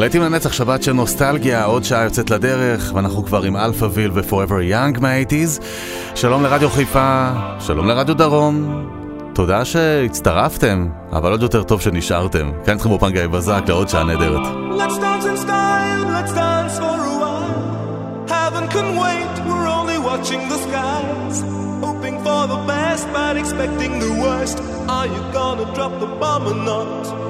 להיטים לנצח שבת של נוסטלגיה, עוד שעה יוצאת לדרך, ואנחנו כבר עם אלפאביל ו-Forever Young מה-80's. שלום לרדיו חיפה, שלום לרדיו דרום. תודה שהצטרפתם, אבל עוד יותר טוב שנשארתם. כאן איתכם באופן גיא בזק לעוד שעה נהדרת. For the best, but expecting the worst. Are you gonna drop the bomb or not?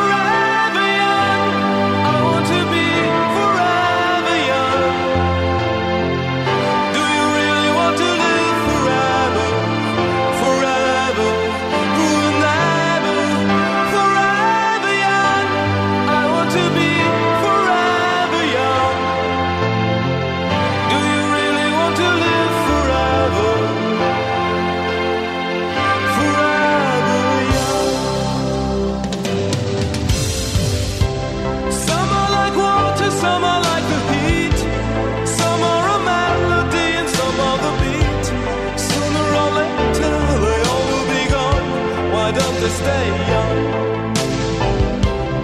stay young.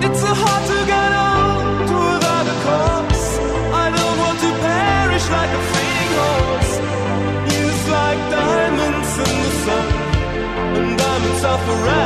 It's so hard to get on without a cause. I don't want to perish like a horse. Like diamonds in the sun, and diamonds are forever.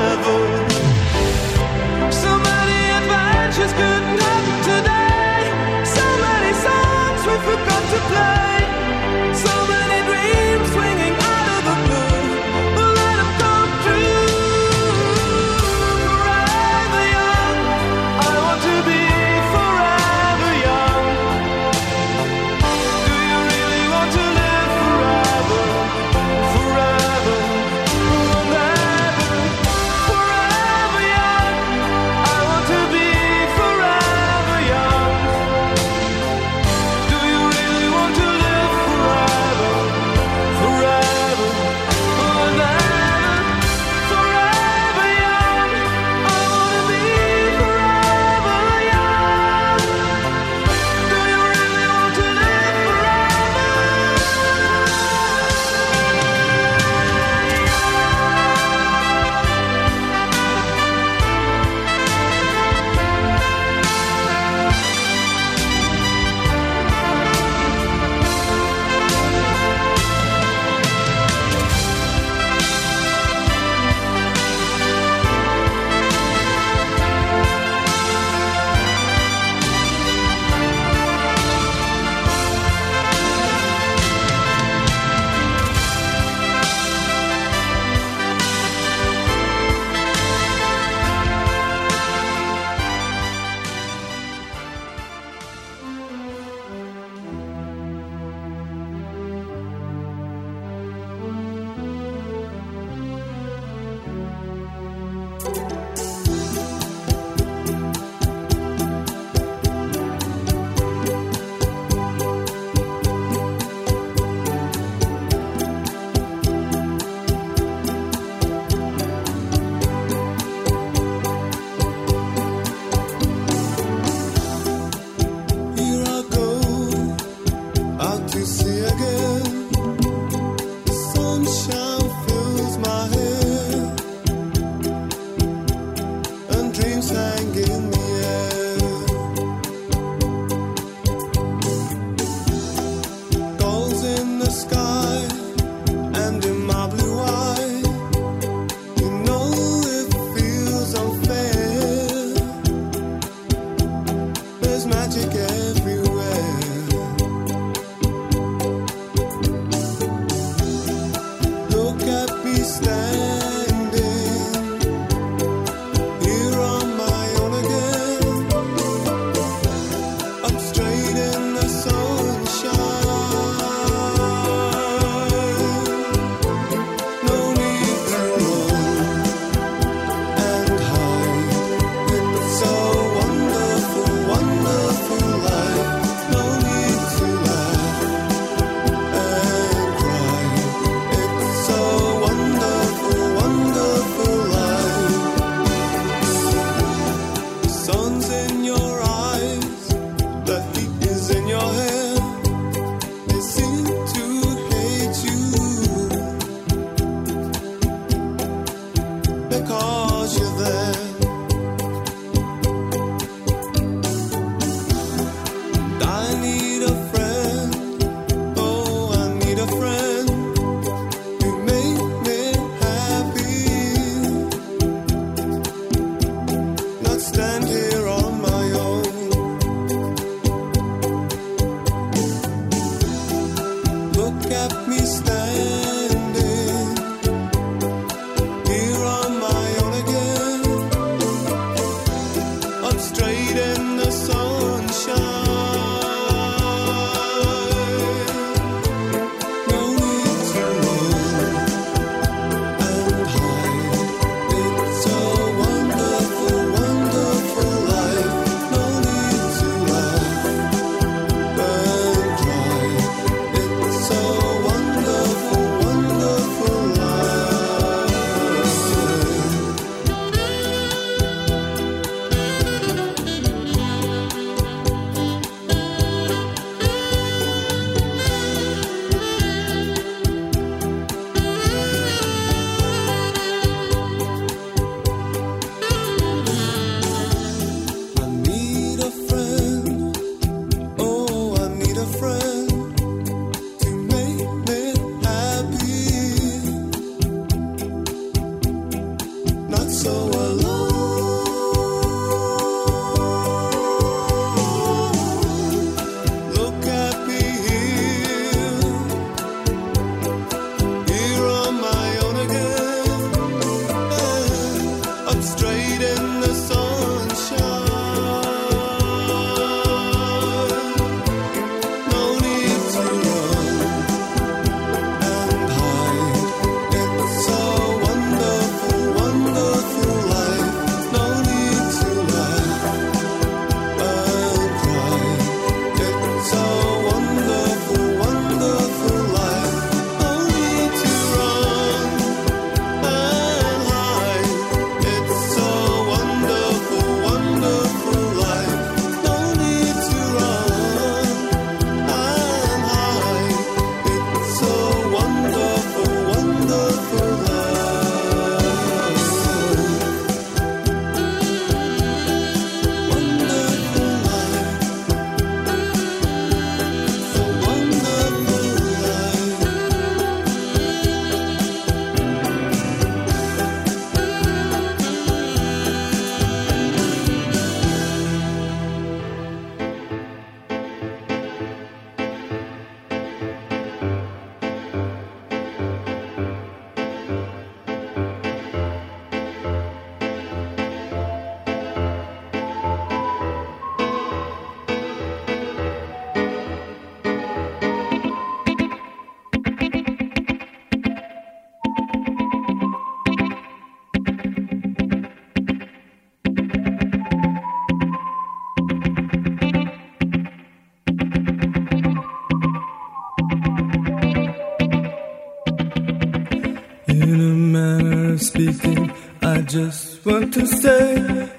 Speaking, I just want to say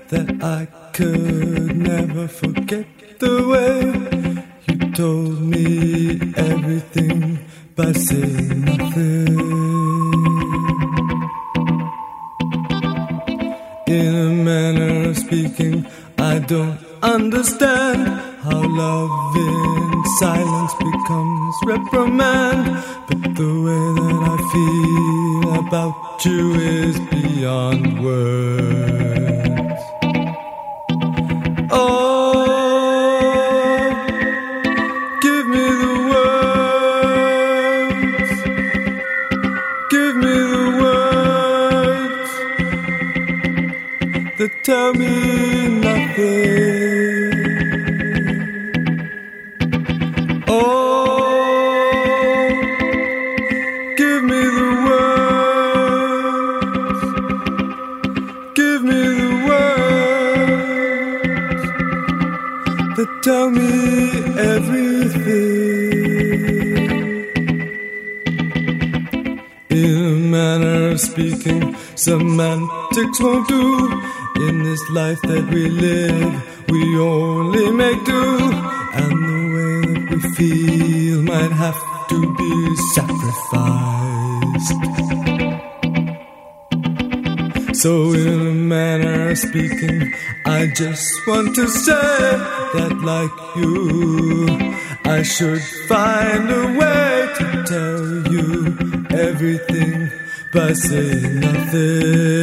that I could never forget the way you told me everything by saying nothing. In a manner of speaking, I don't understand how love in silence becomes reprimand. But the way that I feel about you is beyond words. Oh, give me the words. Give me the words that tell me tell me everything. In a manner of speaking, semantics won't do. In this life that we live, we only make do. And the way that we feel might have to be sacrificed. So, in a manner of speaking, I just want to say that, like you, I should find a way to tell you everything by saying nothing.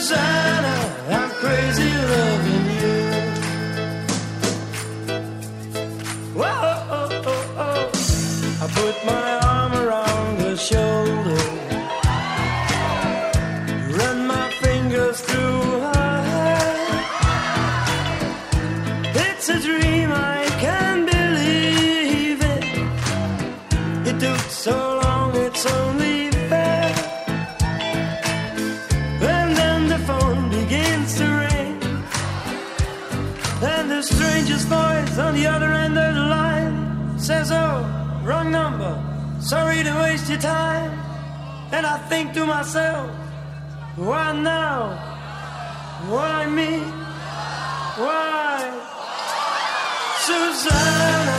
Susanna, I'm crazy stranger's voice on the other end of the line says, Oh, wrong number. Sorry to waste your time. And I think to myself, Why now? Why me? Why? Susanna,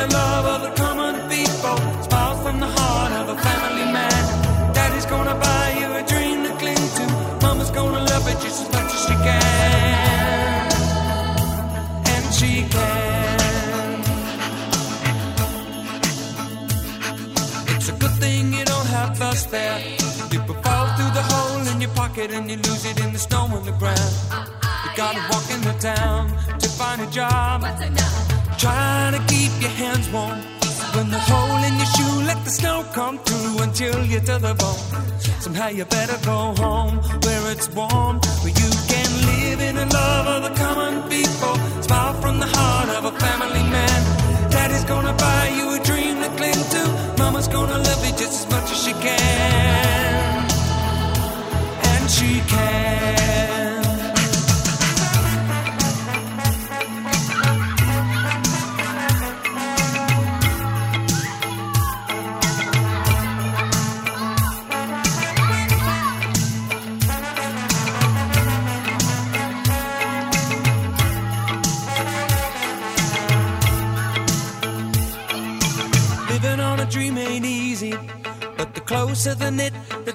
the love of the common people. Smiles from the heart of a family man. Daddy's gonna buy you a dream to cling to. Mama's gonna love it just as much as she can. And she can. It's a good thing you don't have the spare. You could fall through the hole in your pocket and you lose it in the snow on the ground. You gotta walk in the town to find a job. Trying to keep your hands warm. When the hole in your shoe, let the snow come through until you're to the bone. Somehow you better go home where it's warm, where you can live in the love of the common people. Smile from the heart of a family man. Daddy's gonna buy you a dream to cling to. Mama's gonna love you just as much as she can. And she can.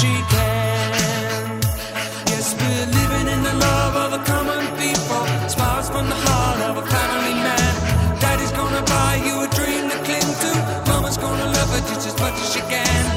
She can. Yes, we're living in the love of the common people. Smiles from the heart of a family man. Daddy's gonna buy you a dream to cling to. Mama's gonna love it just as much as she can.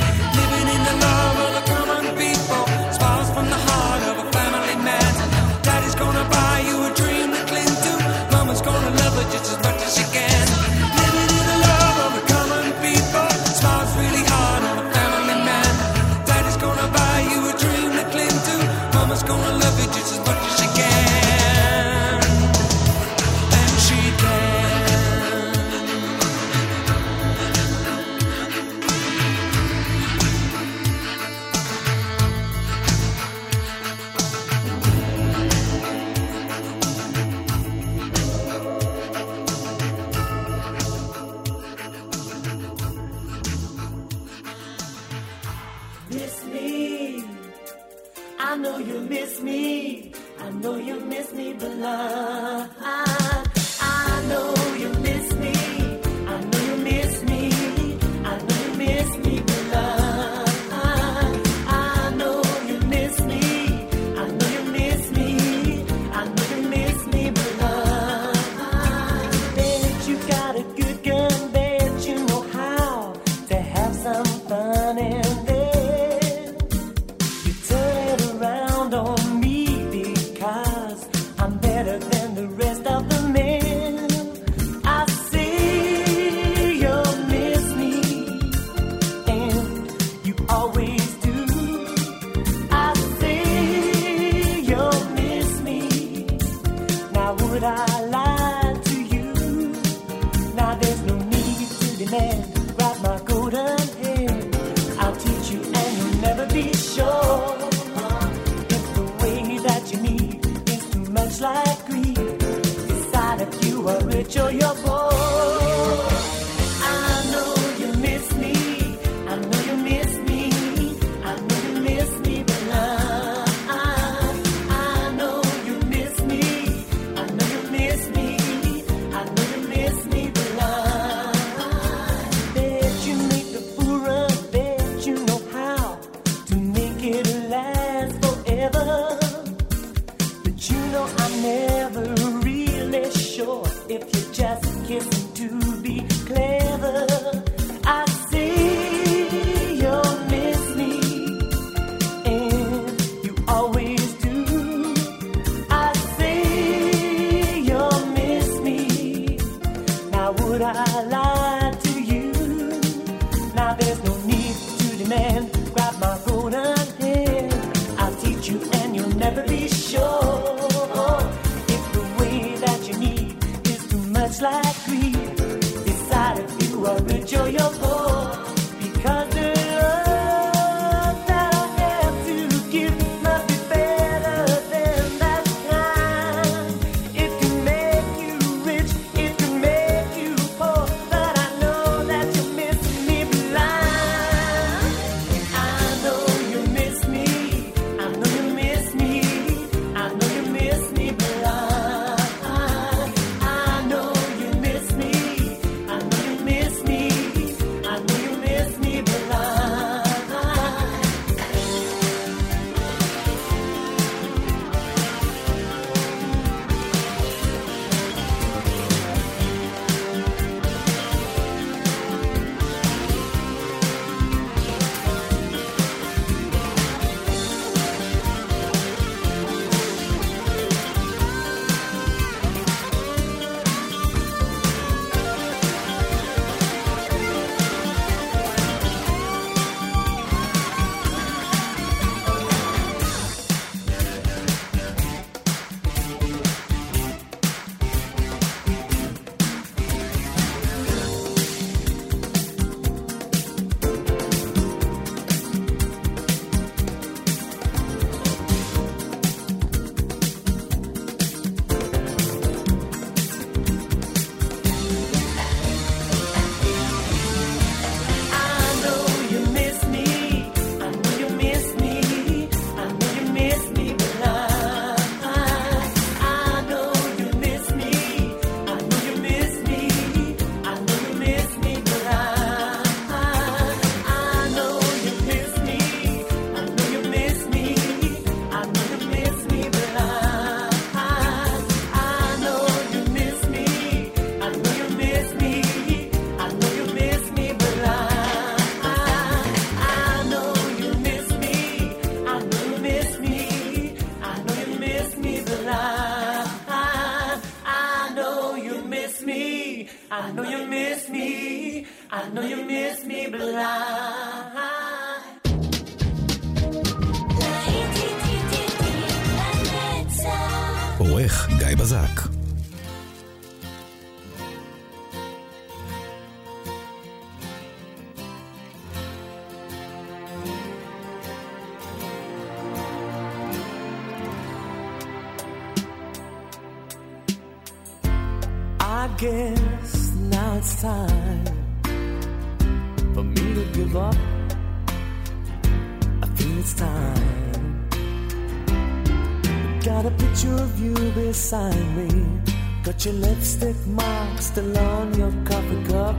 your lipstick marks still on your coffee cup.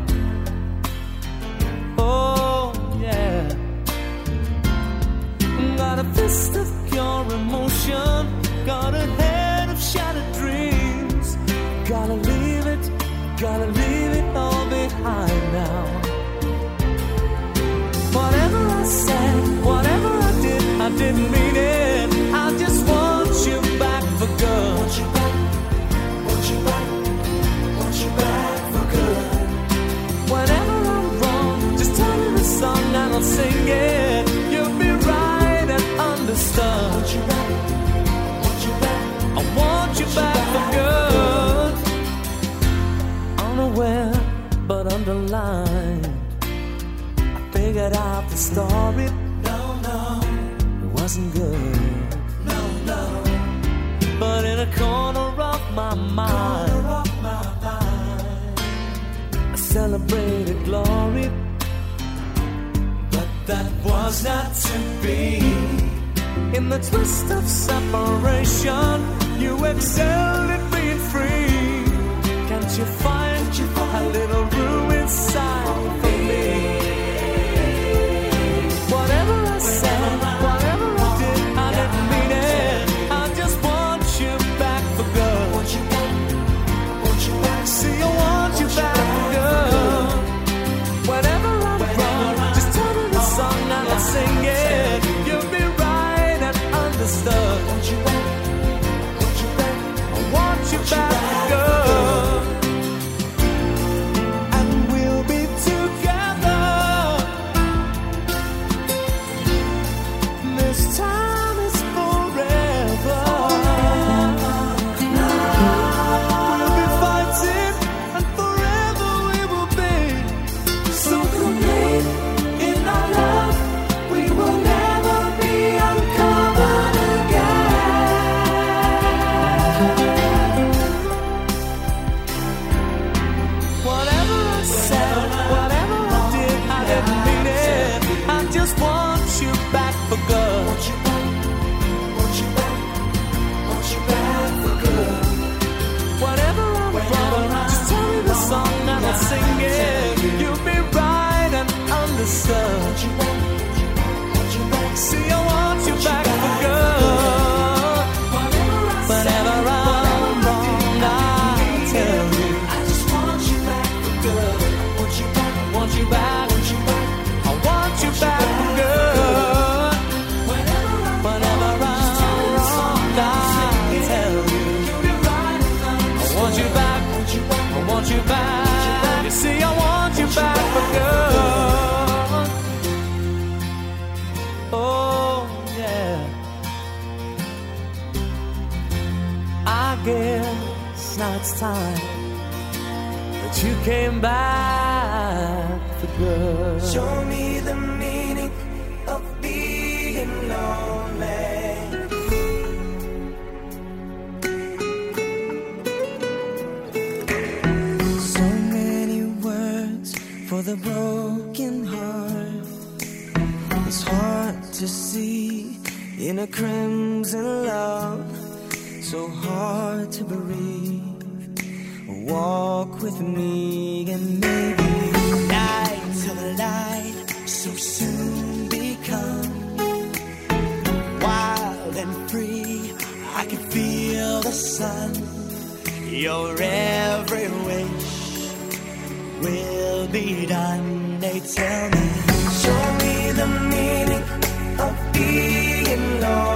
Oh, yeah. Got a fist of pure emotion. Got a head of shattered dreams. Gotta leave it, gotta leave it all behind now. Whatever I said, whatever I did, I didn't mean it. ended up the story. No, no, it wasn't good. No, no. But in a corner of my mind, corner of my mind. I celebrated glory. But that was not to be. In the twist of separation, you excelled at being free. Can't you find, Can't you find a little room inside for me? for the broken heart. It's hard to see in a crimson love, so hard to breathe. Walk with me and maybe night to the light so soon become wild and free. I can feel the sun. You're everywhere will be done. They tell me, show me the meaning of being Lord.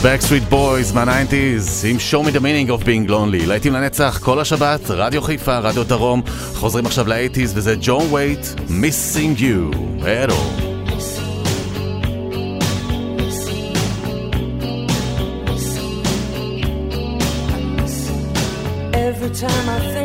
The Backstreet Boys מה-90's עם Show me the meaning of being lonely להיטים לנצח כל השבת, רדיו חיפה, רדיו דרום חוזרים עכשיו ל-80's וזה ג'ון וייט, Missing You, at Every time I think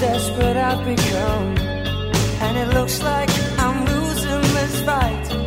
desperate I've become, and it looks like I'm losing this fight.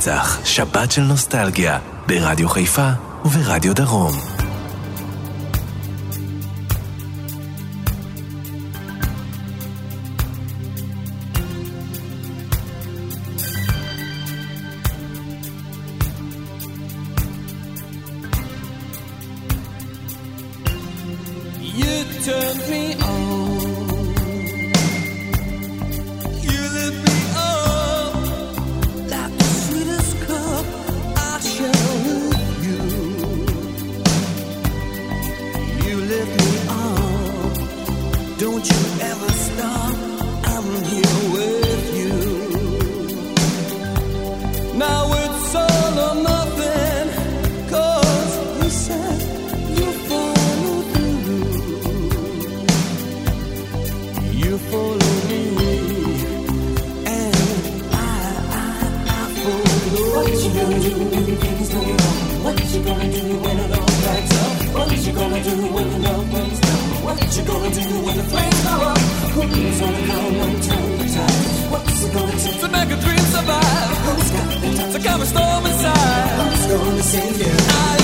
רצח, שבת של נוסטלגיה, ברדיו חיפה וברדיו דרום. gonna do when it all lights up? What is you gonna do when the love burns down? What is you gonna do when the flames go? Who's gonna come and turn the tide? What's it gonna take to make a dream survive? Who's got the time to calm a storm inside? Who's gonna save you? I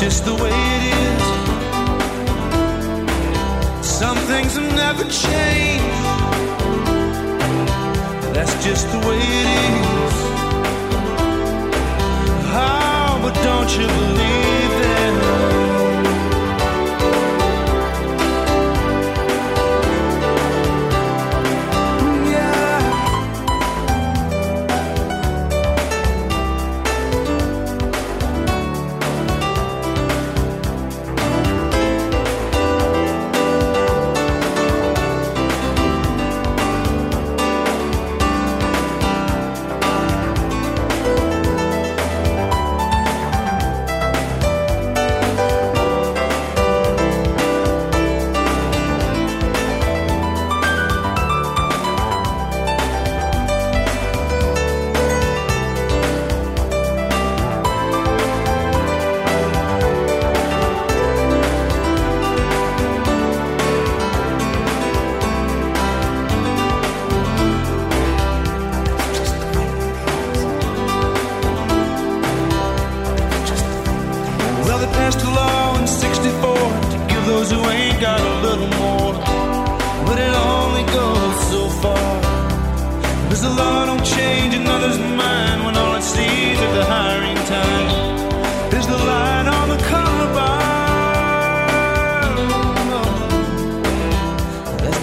just the way it is. Some things have never changed. That's just the way it is. Oh, but don't you believe?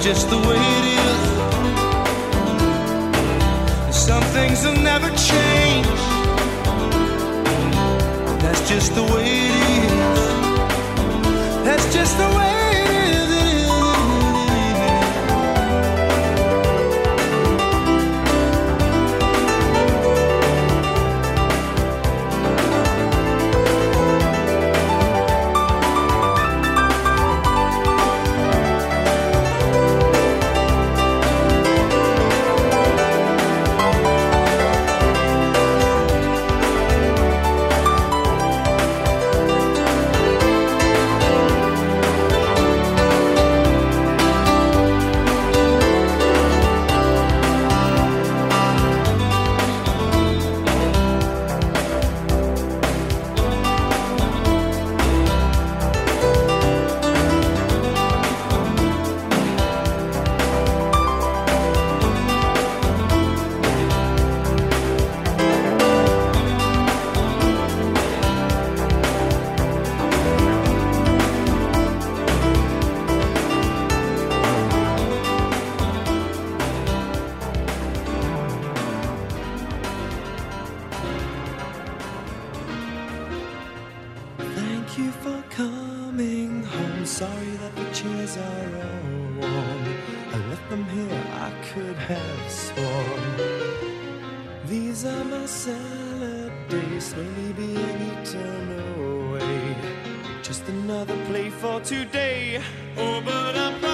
just the way Just another play for today. Oh, but I'm.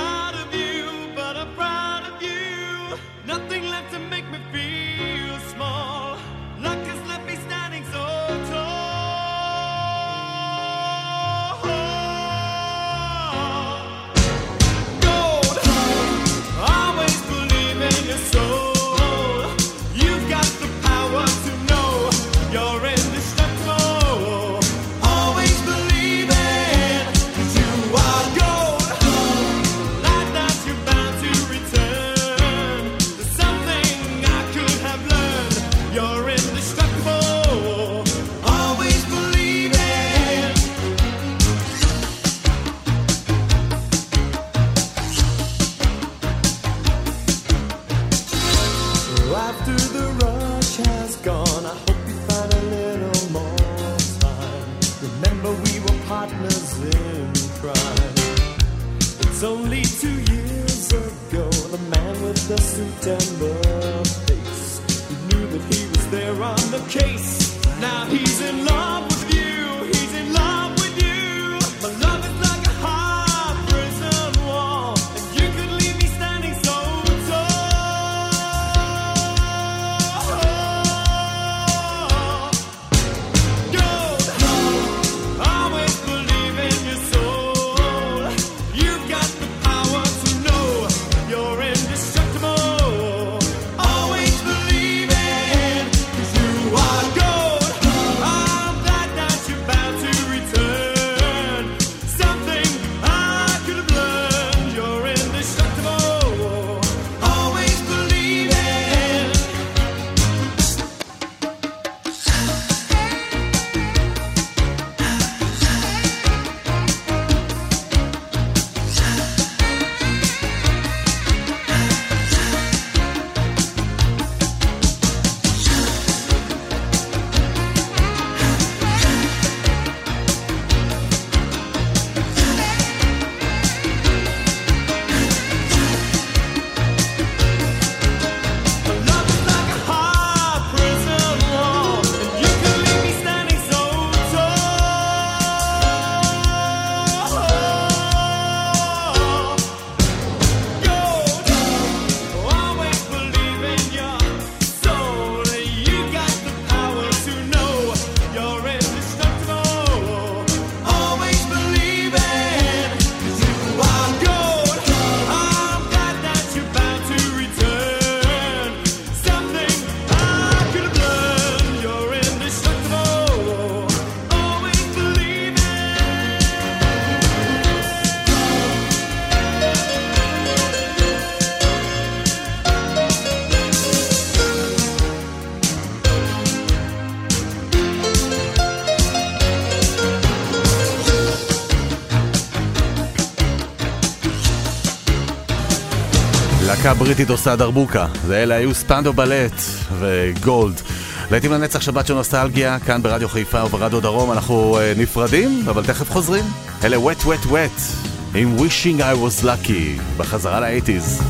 הבריטית עושה דרבוקה. ואלה היו ספנדו בלט וגולד. לעתים לנצח שבת של נוסטלגיה, כאן ברדיו חיפה וברדיו דרום. אנחנו uh, נפרדים, אבל תכף חוזרים. אלה wet wet wet עם wishing I was lucky, בחזרה לאייטיז.